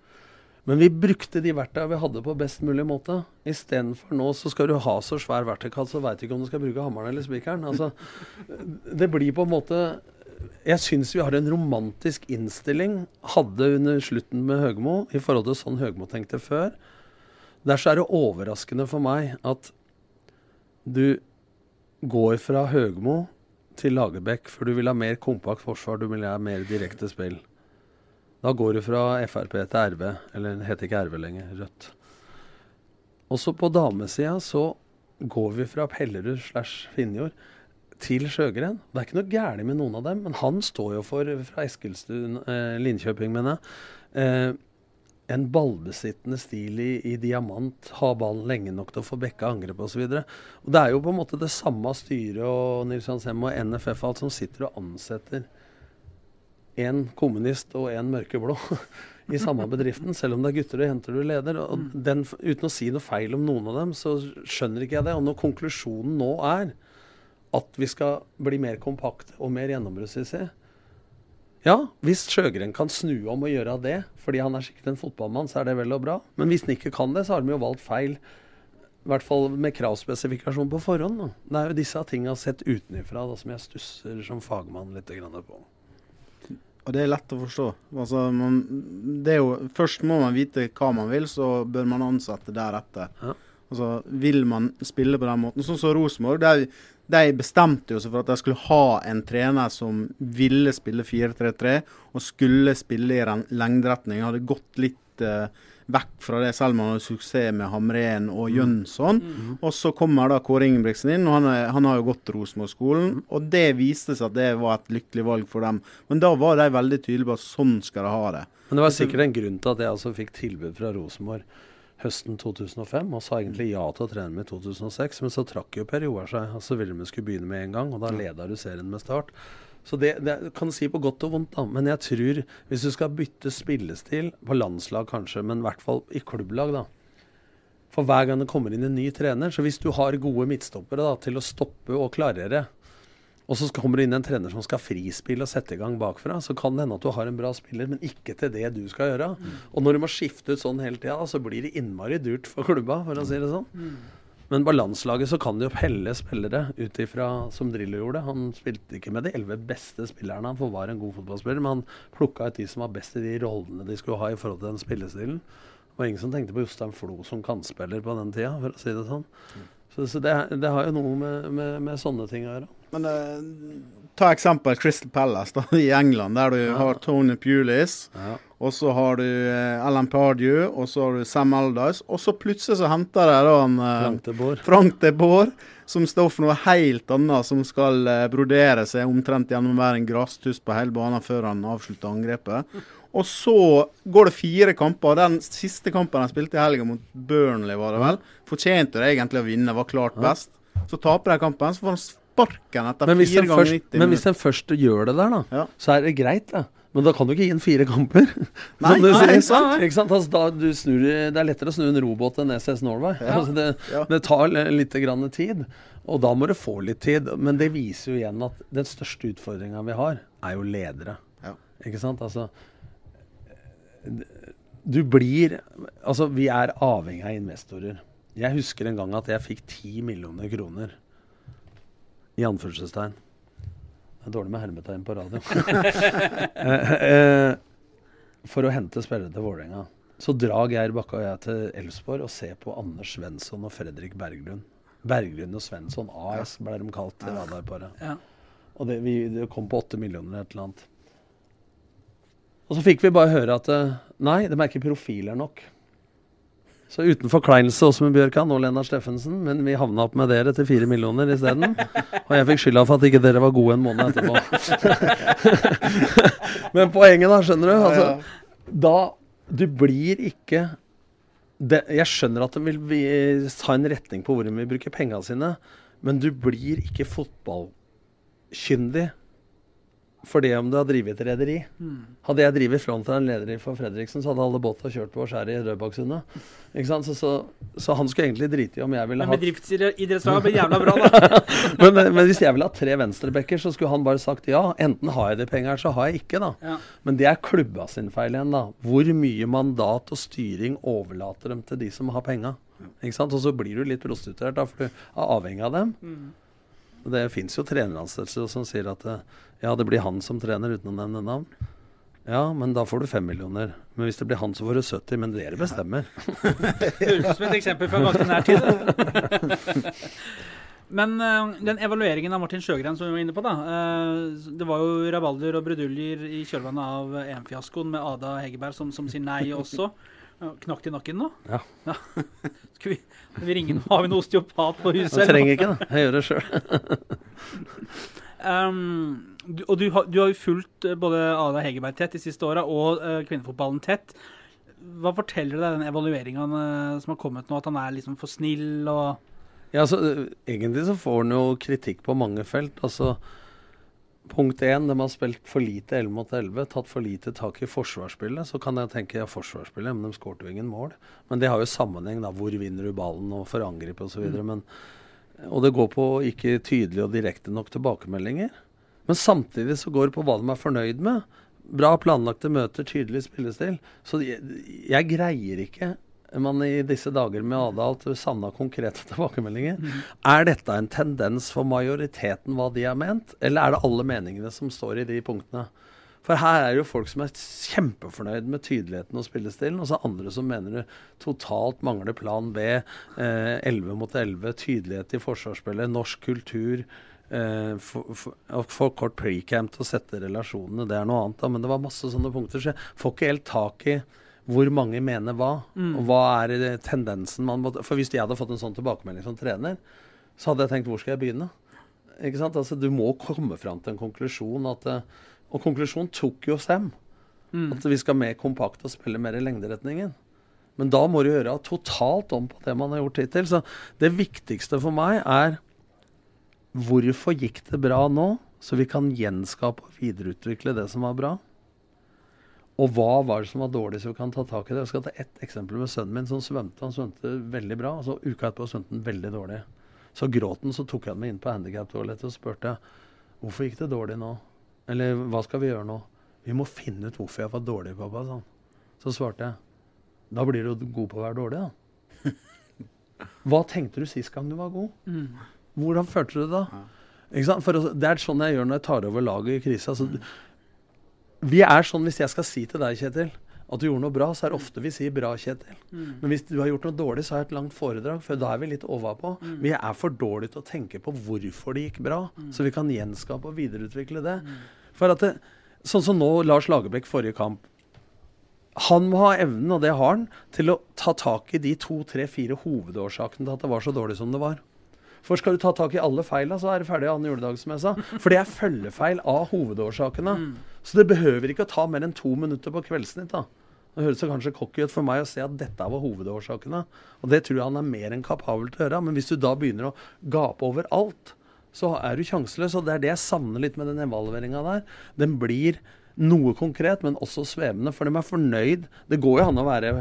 Men vi brukte de verktøyene vi hadde på best mulig måte. Istedenfor nå så skal du ha så svær verktøykasse og veit ikke om du skal bruke hammeren eller spikeren. Altså, det blir på en måte Jeg syns vi har en romantisk innstilling, hadde under slutten med Høgmo, i forhold til sånn Høgmo tenkte før. Derfor er det overraskende for meg at du går fra Høgmo til Lagerbäck, for du vil ha mer kompakt forsvar, du vil ha mer direkte spill. Da går du fra Frp til RV, eller det heter ikke RV lenger, Rødt. Også på damesida så går vi fra Pellerud slash Finjord til Sjøgren. Det er ikke noe gærent med noen av dem, men han står jo for, fra Eskilstuen, eh, Linkjøping, mener jeg, eh, en ballbesittende stil i, i, diamant, ha ballen lenge nok til å få bekka angrep osv. Det er jo på en måte det samme styret og Nils Hans og NFF alt som sitter og ansetter en kommunist og en mørkeblå *laughs* i samme bedriften, selv om det er gutter og jenter du leder. Og den, uten å si noe feil om noen av dem, så skjønner ikke jeg det. Og når konklusjonen nå er at vi skal bli mer kompakt og mer gjennombruddsissige, ja, hvis Sjøgren kan snu om og gjøre det, fordi han er sikkert en fotballmann, så er det vel og bra. Men hvis han ikke kan det, så har de jo valgt feil. I hvert fall med kravspesifikasjon på forhånd. Da. Det er jo disse tinga sett utenfra som jeg stusser som fagmann litt på. Og det er lett å forstå. Altså, man, jo, først må man vite hva man vil, så bør man ansette deretter. Ja. Altså, vil man spille på den måten? Sånn som Rosenborg. De bestemte jo seg for at de skulle ha en trener som ville spille 4-3-3, og skulle spille i lengderetning. Hadde gått litt uh, vekk fra det, selv om han hadde suksess med Hamren og mm. Jønsson. Mm. Og så kommer da Kåre Ingebrigtsen inn, og han, er, han har jo gått Rosenborg-skolen. Mm. Og det viste seg at det var et lykkelig valg for dem. Men da var de veldig tydelige på at sånn skal de ha det. Men det var sikkert en grunn til at jeg altså fikk tilbud fra Rosenborg høsten 2005 og sa egentlig ja til å trene med i 2006, men så trakk jo Per Joar seg. så ville vi skulle begynne med en gang, og da leda du serien med start. Så det, det, kan du si på godt og vondt, da. Men jeg tror hvis du skal bytte spillestil, på landslag kanskje, men i hvert fall i klubblag, da. For hver gang det kommer inn en ny trener, så hvis du har gode midtstoppere da, til å stoppe og klarere, og så kommer det inn en trener som skal frispille og sette i gang bakfra, så kan det hende at du har en bra spiller, men ikke til det du skal gjøre. Mm. Og når du må skifte ut sånn hele tida, så blir det innmari dyrt for klubba, for å si det sånn. Mm. Men på landslaget så kan de jo pelle spillere ut ifra som Drillo gjorde. Han spilte ikke med de elleve beste spillerne, han var en god fotballspiller, men han plukka ut de som var best i de rollene de skulle ha i forhold til den spillestilen. Det var ingen som tenkte på Jostein Flo som kantspiller på den tida, for å si det sånn. Så, så det, det, har jo noe med, med, med sånne ting å gjøre. Men uh, ta eksempel Crystal Palace da, i England, der du ja. har Tony Pulis. Ja. Og så har du uh, Alan Pardew, og så har du Sam Aldice. Og så plutselig så henter de da en uh, Frank de Boer. Frank de Boer, som står for noe helt annet, som skal uh, brodere seg omtrent gjennom være en grasstuss på hele banen før han avslutter angrepet. *laughs* Og så går det fire kamper. Den siste kampen han spilte i helga mot Burnley, var det vel, fortjente det egentlig å vinne, var klart best. Så taper de kampen, så får han sparken etter men fire ganger 90 minutter. Men hvis en først gjør det der, da, ja. så er det greit, da. Men da kan du ikke gi en fire kamper. *laughs* Nei, nei, sier, sant? Ikke sant? Altså, da, snur, det er lettere å snu en robåt enn SS Norway. Ja. Altså, det, ja. det, tar litt grann tid, og da må du få litt tid. Men det viser jo igjen at den største utfordringa vi har, er jo ledere. Ja. Ikke sant? Altså Du blir Altså, vi er avhengig av investorer. Jeg husker en gang at jeg fikk ti millioner kroner i anførselstegn. Det er dårlig med hermetegn på radio. *laughs* Eh, eh, for å hente spillere til Vålerenga. Så drar Geir Bakke og jeg til Elfsborg og ser på Anders Svensson og Fredrik Berglund. Berglund og Svensson AS ble de kalt i radarparet. Ja. Og det, vi, det, kom på åtte millioner eller et eller annet. Og så fikk vi bare høre at eh, nei, de er ikke profiler nok. Så uten forkleinelse også med Bjørkan og Lennart Steffensen, men vi havna opp med dere til fire millioner isteden. Og jeg fikk skylda for at ikke dere var gode en måned etterpå. *laughs* men poenget, da, skjønner du? Altså, da Du blir ikke det, Jeg skjønner at de vil ta en retning på hvor de vil bruke pengene sine, men du blir ikke fotballkyndig for det om du har drevet et rederi. Mm. Hadde jeg drevet frontline-leder for Fredriksen, så hadde alle båter kjørt på skjæret i Rødbakksundet. Så, så, så, han skulle egentlig drite i om jeg ville ha Men bedriftsidrettslaget blir jævla bra, da. *laughs* men, men, hvis jeg ville ha tre venstrebacker, så skulle han bare sagt ja. Enten har jeg de pengene, så har jeg ikke, da. Ja. Men det er klubba sin feil igjen, da. Hvor mye mandat og styring overlater dem til de som har penga? Og så blir du litt prostituert, da, for du er avhengig av dem. Mm. Det fins jo treneransettelser som sier at ja, det blir han som trener, uten å nevne navn. Ja, men da får du fem millioner. Men hvis det blir han, så får du 70. Men dere bestemmer. *laughs* Høres ut som et eksempel fra ganske nær tid. det. *laughs* Men eh, den evalueringen av Martin Sjøgren som vi var inne på, da. eh, det var jo rabalder og bruduljer i kjølvannet av EM-fiaskoen med Ada Hegerberg som, som sier nei også. Ja, Knakk det i nakken nå? Ja. *laughs* Skal vi, vi ringe Har vi noen osteopat på huset? Jeg trenger ikke det. Jeg gjør det sjøl. *laughs* Um, og du har, du har jo fulgt eh, både Ada Hegerberg tett de siste åra, og uh, kvinnefotballen tett. Hva forteller deg den evalueringa som har kommet nå, at han er liksom for snill og Ja, altså, egentlig så får han jo kritikk på mange felt. Altså, punkt én, de har spilt for lite 11 mot 11, tatt for lite tak i forsvarsspillet. Så kan jeg tenke ja, forsvarsspillet, men de skåret jo ingen mål. Men det har jo sammenheng, da. Hvor vinner du ballen, og for angrep osv. Mm. Men Og det går på ikke tydelige og direkte nok tilbakemeldinger. Men samtidig så går det på hva de er fornøyd med. Bra planlagte møter, tydelig spillestil. Så jeg, jeg greier ikke man i disse dager med Adal savna konkrete *laughs* tilbakemeldinger. Er dette en tendens for majoriteten hva de har ment, eller er det alle meningene som står i de punktene? For her er det jo folk som er kjempefornøyd med tydeligheten og spillestilen, og så andre som mener du totalt mangler plan B. Eh, 11 mot 11, tydelighet i forsvarsspillet, norsk kultur. Eh, for, for, for kort precamp til å sette relasjonene, det er noe annet, da. Men det var masse sånne punkter, så jeg får ikke helt tak i hvor mange mener hva, og hva er tendensen man må For hvis jeg hadde fått en sånn tilbakemelding som trener, så hadde jeg tenkt hvor skal jeg begynne? Ikke sant? Altså, du må komme fram til en konklusjon. At, eh, og konklusjonen tok jo Sem. At vi skal mer kompakt og spille mer i lengderetningen. Men da må du gjøre totalt om på det man har gjort hittil. Så det viktigste for meg er hvorfor gikk det bra nå, så vi kan gjenskape og videreutvikle det som var bra. Og hva var det som var dårlig, så vi kan ta tak i det. Jeg skal ta ett eksempel med sønnen min som svømte. Han svømte veldig bra, og så uka etterpå svømte han veldig dårlig. Så gråt han, så tok jeg ham med inn på handikaptoalettet og spurte hvorfor gikk det dårlig nå? Eller hva skal vi gjøre nå? Vi må finne ut hvorfor jeg var dårlig, pappa, sa han. Så svarte jeg da blir du god på å være dårlig, da. *laughs* Hva tenkte du sist gang du var god? Hvordan følte du det da? Ikke sant? For det er sånn jeg gjør når jeg tar over laget i krise. Altså, vi er sånn hvis jeg skal si til deg, Kjetil, at du gjorde noe bra, så er det ofte vi sier 'bra, Kjetil'. Men hvis du har gjort noe dårlig, så har jeg et langt foredrag, for da er vi litt overpå. Vi er for dårlige til å tenke på hvorfor det gikk bra, så vi kan gjenskape og videreutvikle det. For at det, Sånn som nå Lars Lagerbäck forrige kamp. Han må ha evnen, og det har han, til å ta tak i de to, tre, fire hovedårsakene til at det var så dårlig som det var. For skal du ta tak i alle feila, så er det ferdig annen juledag, som jeg sa. For det er følgefeil av hovedårsakene. Så det behøver ikke å ta mer enn to minutter på Kveldsnytt. da. Det høres kanskje cocky ut for meg å se at dette var hovedårsakene. Og det tror jeg han er mer enn kapabel til å gjøre. Men hvis du da begynner å gape over alt, så er du sjanseløs. Og det er det jeg savner litt med den evalueringa der. Den blir noe konkret, men også svevende. For de er fornøyd. Det går jo an å være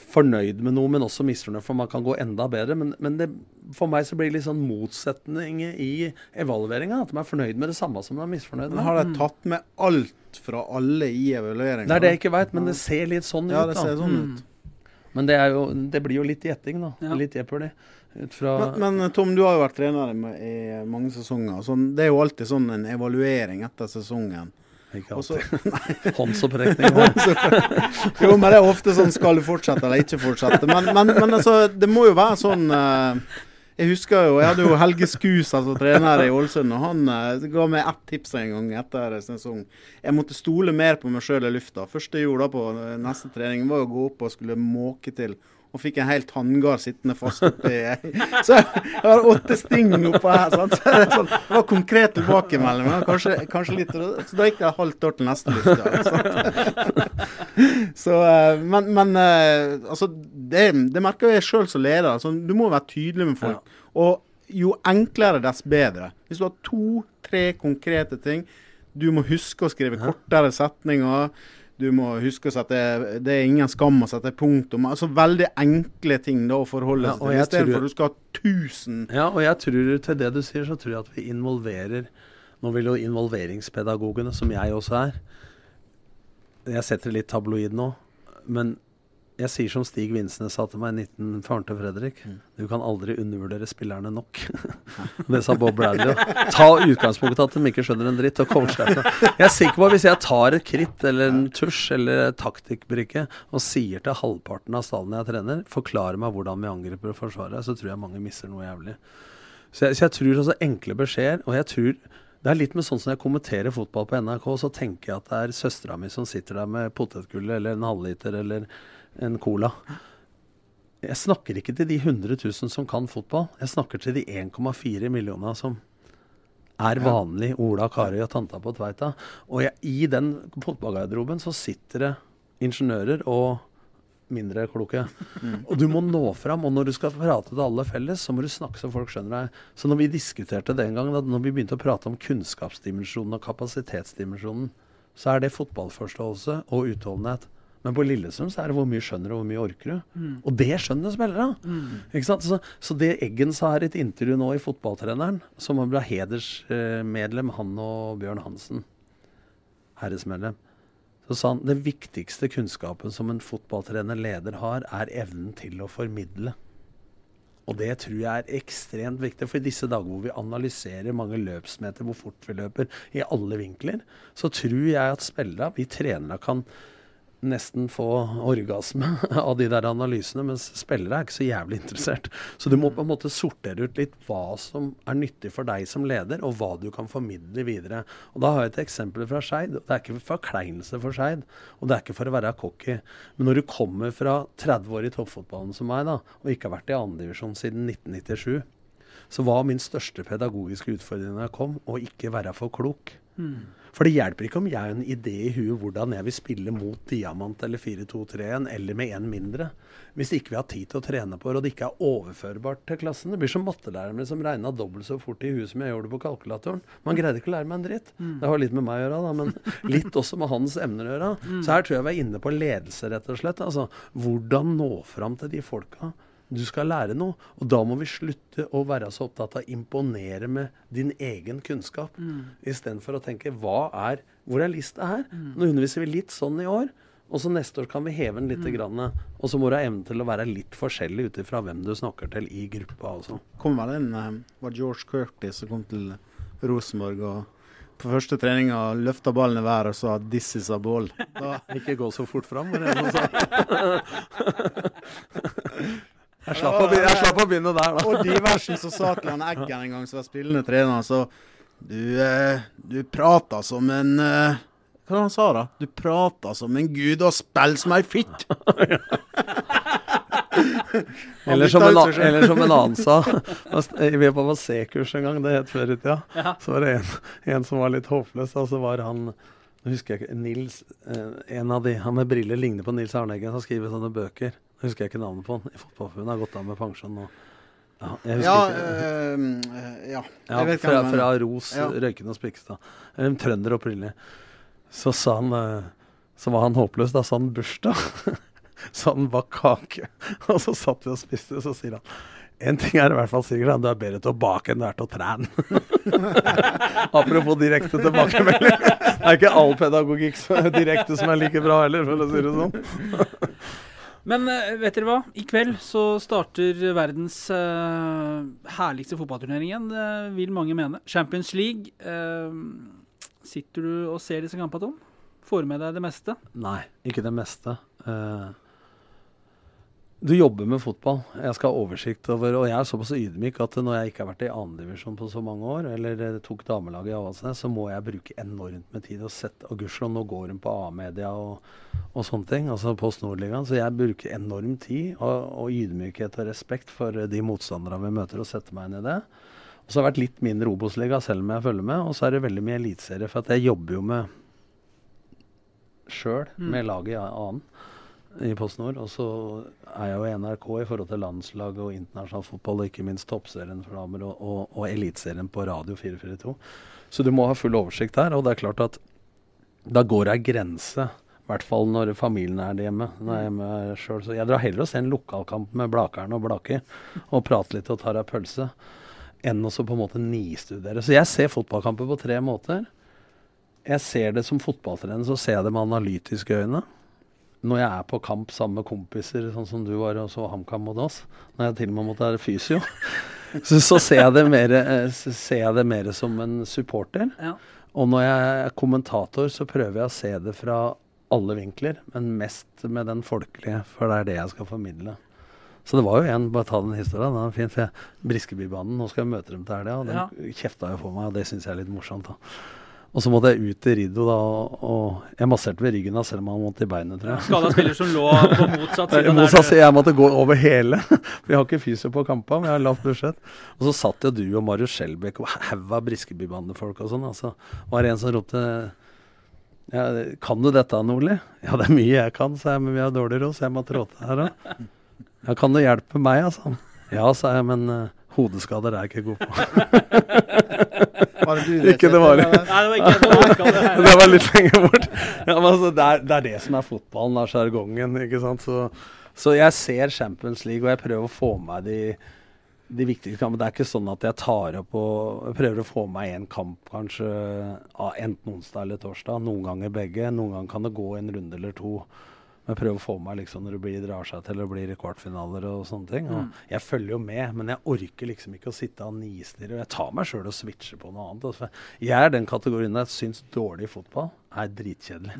fornøyd med noe, men også misfornøyd, for man kan gå enda bedre. Men, men det, for meg så blir det litt sånn motsetning i evalueringa. At de er fornøyd med det samme som de er misfornøyd Men har de tatt med alt fra alle i evalueringa? Det er det jeg ikke veit, men det ser litt sånn Ja, ut. det ser sånn ut. Men det, er jo, det blir jo litt gjetting, da. Ja. Litt jeopardy. Men, men Tom, du har jo vært trener i, i mange sesonger. Sånn, det er jo alltid sånn en evaluering etter sesongen. Ikke alltid. *laughs* *laughs* Håndsopprekning. *laughs* jo, men det er ofte sånn skal du fortsette eller ikke fortsette. Men, men, men altså, det må jo være sånn uh, Jeg husker jo, jeg hadde jo Helge Skusa som trener i Ålesund, og han eh, ga meg ett tips en gang etter sesong. Jeg måtte stole mer på meg sjøl i lufta. Første jeg gjorde da på eh, neste trening, var å gå opp og skulle måke til. Og fikk en helt hanngard sittende fast oppi *laughs* Så jeg har åtte sting oppå her. Sant? Så det, sånn, det var konkret tilbakemelding. men Kanskje, kanskje litt, så da gikk det et halvt år til neste lufta. *laughs* Så, eh, men men eh, altså, det, det merker jeg sjøl som leder. Altså, du må være tydelig med folk. Og jo enklere, dess bedre. Hvis du har to-tre konkrete ting Du må huske å skrive kortere setninger. Du må huske å sette Det er ingen skam å sette punktum. Altså Veldig enkle ting da å forholde Ja, seg til. Istedenfor at du skal ha 1000 Ja, og jeg tror til det du sier, så tror jeg at vi involverer Nå vil jo involveringspedagogene, som jeg også er Jeg setter litt tabloid nå, men jeg sier som Stig Vinsnes sa til meg i 19, faren til Fredrik. Du kan aldri undervurdere spillerne nok. *laughs* det sa Bob Bradley. Ta utgangspunktet at de ikke skjønner en dritt, og. Jeg er sikker på at hvis jeg tar et kritt eller en tusj eller taktikkbrikke og sier til halvparten av stallen jeg trener, forklarer meg hvordan vi angriper og forsvarer, så tror jeg mange misser noe jævlig. Så jeg, så jeg tror også enkle beskjeder, og jeg tror det er litt med sånn som jeg kommenterer fotball på NRK, så tenker jeg at det er søstera mi som sitter der med potetgullet eller en halvliter eller en cola. Jeg snakker ikke til de 100 000 som kan fotball. Jeg snakker til de 1,4 millioner som er vanlig Ola, Kari og tanta på Tveita. Og jeg, i den fotballgarderoben så sitter det ingeniører og mindre kloke. Og du må nå fram. Og når du skal prate til alle felles, så må du snakke så folk skjønner deg. Så når vi diskuterte den gangen, når vi begynte å prate om kunnskapsdimensjonen og kapasitetsdimensjonen, så er det fotballforståelse og utholdenhet. Men på Lillesund så er det hvor mye skjønner du, og hvor mye orker du. Mm. Og det skjønner spillere. Ikke sant? Så, så det Eggen sa her i et intervju nå i Fotballtreneren, som ble hedersmedlem, han og Bjørn Hansen, herresmedlem, så sa han det viktigste kunnskapen som en fotballtrener leder har, er evnen til å formidle. Og det tror jeg er ekstremt viktig. For i disse dager hvor vi analyserer mange løpsmeter, hvor fort vi løper, i alle vinkler, så tror jeg at spillere, vi trenere, kan nesten få orgasme *laughs* av de der analysene, mens spillere er ikke så jævlig interessert. Så du må på en måte sortere ut litt hva som er nyttig for deg som leder, og hva du kan formidle videre. Og Da har jeg et eksempel fra Skeid. Det er ikke forkleinelse for Skeid, og det er ikke for å være cocky. Men når du kommer fra 30 år i toppfotballen som meg, da, og ikke har vært i andredivisjon siden 1997, så var min største pedagogiske utfordring da jeg kom, å ikke være for klok. For det hjelper ikke om jeg har en idé i huet hvordan jeg vil spille mot diamant eller 4-2-3-1 eller med én mindre. Hvis ikke vi har tid til å trene på det, og det ikke er overførbart til klassen. Det blir som mattelæreren min som regna dobbelt så fort i huet som jeg gjorde det på kalkulatoren. Man greide ikke å lære meg en dritt. Det har litt med meg å gjøre, da, men *laughs* litt også med hans emner å gjøre. Så her tror jeg vi er inne på ledelse, rett og slett. Altså hvordan nå fram til de folka. Du skal lære noe, og da må vi slutte å være så opptatt av å imponere med din egen kunnskap, mm. istedenfor å tenke hva er, hvor er lista her? Nå underviser vi litt sånn i år, og så neste år kan vi heve den litt. Grann, og så må du ha evnen til å være litt forskjellig ut ifra hvem du snakker til i gruppa. Også. Kom vel en, eh, var George Curtis som kom til Rosenborg og på første treninga løfta ballen i været og sa 'this is a ball'. *laughs* Da, Ikke gå så fort fram, var det noen sa. *laughs* *laughs* Jeg slapp, å begynne, jeg slapp å begynne der, da. og Diversen som sa til han Eggen en gang som var spillende trener, så du, eh, du prater som en eh, Hva var det han sa, da? Du prater som en gud og spiller som ei fitt. *laughs* Eller som, en, eller som en annen sa. Vi var på C-kurs en gang, det het før i tida. Ja. Så var det en, en som var litt håpløs, og så var han Nå husker jeg ikke Nils, eh, en av de Han med briller ligner på Nils Arneggen, som skriver sånne bøker. Nå husker jeg ikke navnet på han. I Fotballforbundet har gått av med pensjon nå. Ja, jeg Ja, eh, ja. Jeg vet fra, fra. Ros, Ja. Røyken og Spikstad. En trønder opprinnelig. Så sa han eh, Så var han håpløs. Da sa han bursdag. *laughs* så han bak kake. *laughs* Og så satt vi og spiste, og så sier han en ting er i hvert fall sikkert, du er bedre til å bake enn du er til å trene. *laughs* Apropos direkte tilbakemelding. Det er ikke all pedagogikk som direkte som er like bra heller, for å si det sånn. Men eh, vet dere hva? I kveld så starter verdens uh, herligste fotballturnering igjen, det vil mange mene. Champions League. Uh, sitter du og ser disse kampene, Tom? Får med deg det meste? Nei, ikke det meste. Eh, du jobber med fotball. Jeg skal ha oversikt over Og jeg er såpass ydmyk at når jeg ikke har vært i andredivisjon på så mange år, eller eh, tok damelaget i Avaldsnes, så må jeg bruke enormt med tid. Og sett, og gudskjelov, nå går hun på A-media og, og sånne ting, altså Post Nordligaen. Så jeg bruker enorm tid og, og ydmykhet og respekt for eh, de motstanderne vi møter, og setter meg inn i det. Og så har det vært litt mindre Obos-liga, selv om jeg følger med. Og så er det veldig mye eliteserie, for at jeg jobber jo med sjøl, med laget i annen i Post Nord. Og så er jeg jo i NRK i forhold til landslaget og internasjonal fotball, og ikke minst toppserien for damer og, og, og eliteserien på Radio 442. Så du må ha full oversikt her. Og det er klart at da går det ei grense. I hvert fall når familien er hjemme. Når jeg er hjemme selv. Så jeg drar heller og ser en lokalkamp med Blakeren og Blaker og prater litt og tar ei pølse, enn å på en måte nistudere. Så jeg ser fotballkamper på tre måter. Jeg ser det som fotballtrener, så ser jeg det med analytiske øyne. Når jeg er på kamp sammen med kompiser, sånn som du var og så HamKam mot oss, når jeg til og med måtte være fysio, *laughs* så, så ser, jeg det mer, eh, så ser jeg det mer som en supporter. Ja. Og når jeg er kommentator, så prøver jeg å se det fra alle vinkler, men mest med den folkelige, for det er det jeg skal formidle. Så det var jo en, bare ta den historien, den er fin, for Briskebybanen, nå skal jeg møte dem til helga, og den Ja. kjefta jo på meg, og det syns jeg er litt morsomt. da. Og så måtte jeg ut i Riddo, da, og, jeg masserte ved ryggen da, selv om han vondt i beinet, tror jeg. Skada spiller som lå på *laughs* motsatt side. Må der jeg måtte gå over hele. *laughs* For jeg har ikke fysio på kampene, men jeg har lavt budsjett. Og så satt jo du og Marius Skjelbæk og haug av Briskebybandefolk og sånn. Altså, var det en som ropte ja, 'Kan du dette, Nordli?' *laughs* 'Ja, det er mye jeg kan', sa jeg, 'men vi har dårlig råd, så jeg må tråte her òg'. 'Ja, kan du hjelpe meg', altså? 'Ja', sa jeg, men uh, hodeskader er jeg ikke god på. *laughs* Var det du Ikke det var det. Nei, det var ikke det *laughs* det var litt lenger bort. Ja, men altså, det, er, det er det som er fotballen, er sjargongen. ikke sant? Så, så jeg ser Champions League, og jeg prøver å få med meg de, de viktigste kampene. Det er ikke sånn at jeg tar opp og prøver å få med meg én kamp, kanskje ah, enten onsdag eller torsdag. Noen ganger begge. Noen ganger kan det gå en runde eller to. Men prøver å få meg liksom når det blir, drar seg til og blir kvartfinaler og sånne ting. Og Mm. Jeg følger jo med, men jeg orker liksom ikke å sitte og nistirre. Jeg tar meg sjøl og switcher på noe annet. Altså. Jeg er den kategorien der jeg syns dårlig fotball er dritkjedelig.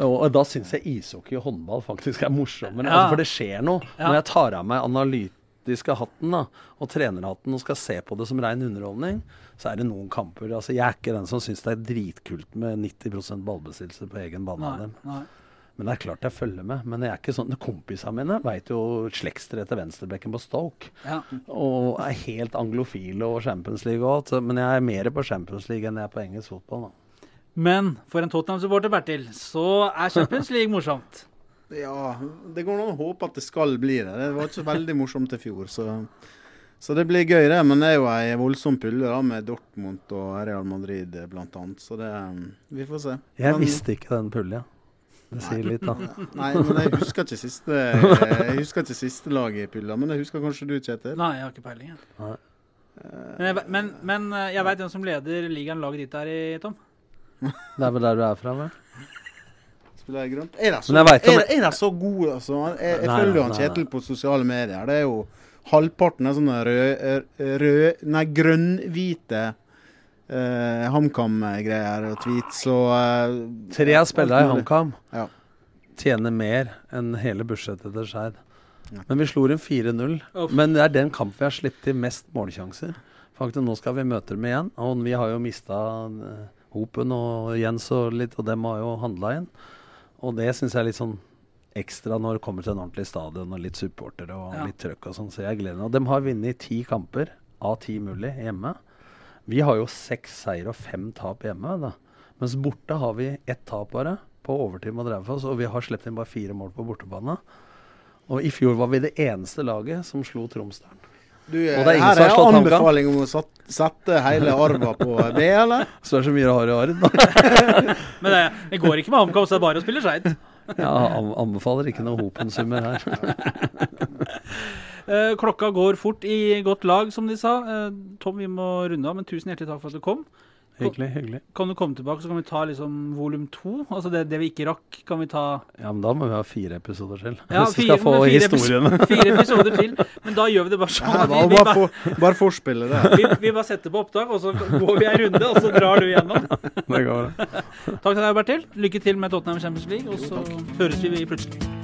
Og, og da syns jeg ishockey og håndball faktisk er morsommere. Ja. Altså, for det skjer noe. Ja. Når jeg tar av meg analytiske hatten da, og trenerhatten og skal se på det som rein underholdning, så er det noen kamper altså, Jeg er ikke den som syns det er dritkult med 90% ballbesittelse på egen Nei, nei. Men det er klart jeg følger med. Men jeg er ikke sånn Kompisene mine veit jo slektstreet til venstrebekken på Stoke. Ja. Og er helt anglofile og Champions League og alt. Men jeg er mer på Champions League enn jeg er på engelsk fotball. da. Men for en Tottenham-supporter, Bertil, så er Champions League morsomt. *laughs* Ja, det går an å håpe at det skal bli det. Det var ikke så veldig morsomt i fjor, så, så det blir gøy, det. Men det er jo ei voldsom pulle da, med Dortmund og Real Madrid bl.a. Så det Vi får se. Jeg Men- visste ikke den pulja. Det sier litt, da. Nei, men jeg husker ikke siste Jeg husker ikke siste lag i pulla, men det husker kanskje du, Kjetil? Nei, jeg har ikke peiling. Nei. Men jeg, men, men eh, jeg veit hvem som leder ligaen laget ditt er i, Tom. Det er vel der du er fra, vel? Spiller jeg grønt? Er de så, jeg er, er de så gode, altså? Jeg, jeg Nei, følger jo han. Kjetil på sosiale medier. Det er jo halvparten er sånne rød, rød Nei, grønn-hvite eh, HamKam-greier og tweets og uh, Tre av spillerne i. HamKam Ja. tjener mer enn hele budsjettet til Skeid. Ja. Men vi slo dem 4-0. Men det er den kampen vi har sluppet til mest målsjanser. Faktisk, Nå skal vi møte dem igjen, og vi har jo mista uh, Hopen og Jens og litt, og dem har jo handla inn. Og det syns jeg er litt sånn ekstra når det kommer til en ordentlig stadion og litt supportere og Ja. litt trøkk og sånn. Så jeg gleder meg. Og de har vunnet ti kamper av ti mulig hjemme. Vi har jo seks seier og fem tap hjemme. da. Mens borte har vi ett tap bare, på overtid mot Raufoss. Og vi har sluppet inn bare fire mål på bortebane. Og i fjor var vi det eneste laget som slo Tromsdalen. Du, eh, Og det er ingen her er en anbefaling om å sette hele arva på B, eller? *laughs* Så det er så mye rare arv, da. *laughs* Men det, det går ikke med HamKam, så det er bare å spille Skeid. Ja, anbefaler ikke noe Hopen-summer her. *laughs* Eh, klokka går fort i godt lag, som de sa. Eh, Tom, vi må runde av, men tusen hjertelig takk for at du kom. Hyggelig, hyggelig. Kan du komme tilbake, så kan vi ta liksom volum to? Altså det, det vi ikke rakk, kan vi ta Ja, men da må vi ha fire episoder til. Ja, *laughs* Hvis vi skal få fire historiene. epis- *laughs* Fire episoder til. Men da gjør vi det bare sånn. Ja, da bare, vi, vi, bare, for, bare forspille det. *laughs* vi, vi bare setter på opptak, og så går vi en runde, og så drar du igjennom. Det går bra. Takk til deg, Bertil. Lykke til med Tottenham Champions League, og så høres vi plutselig.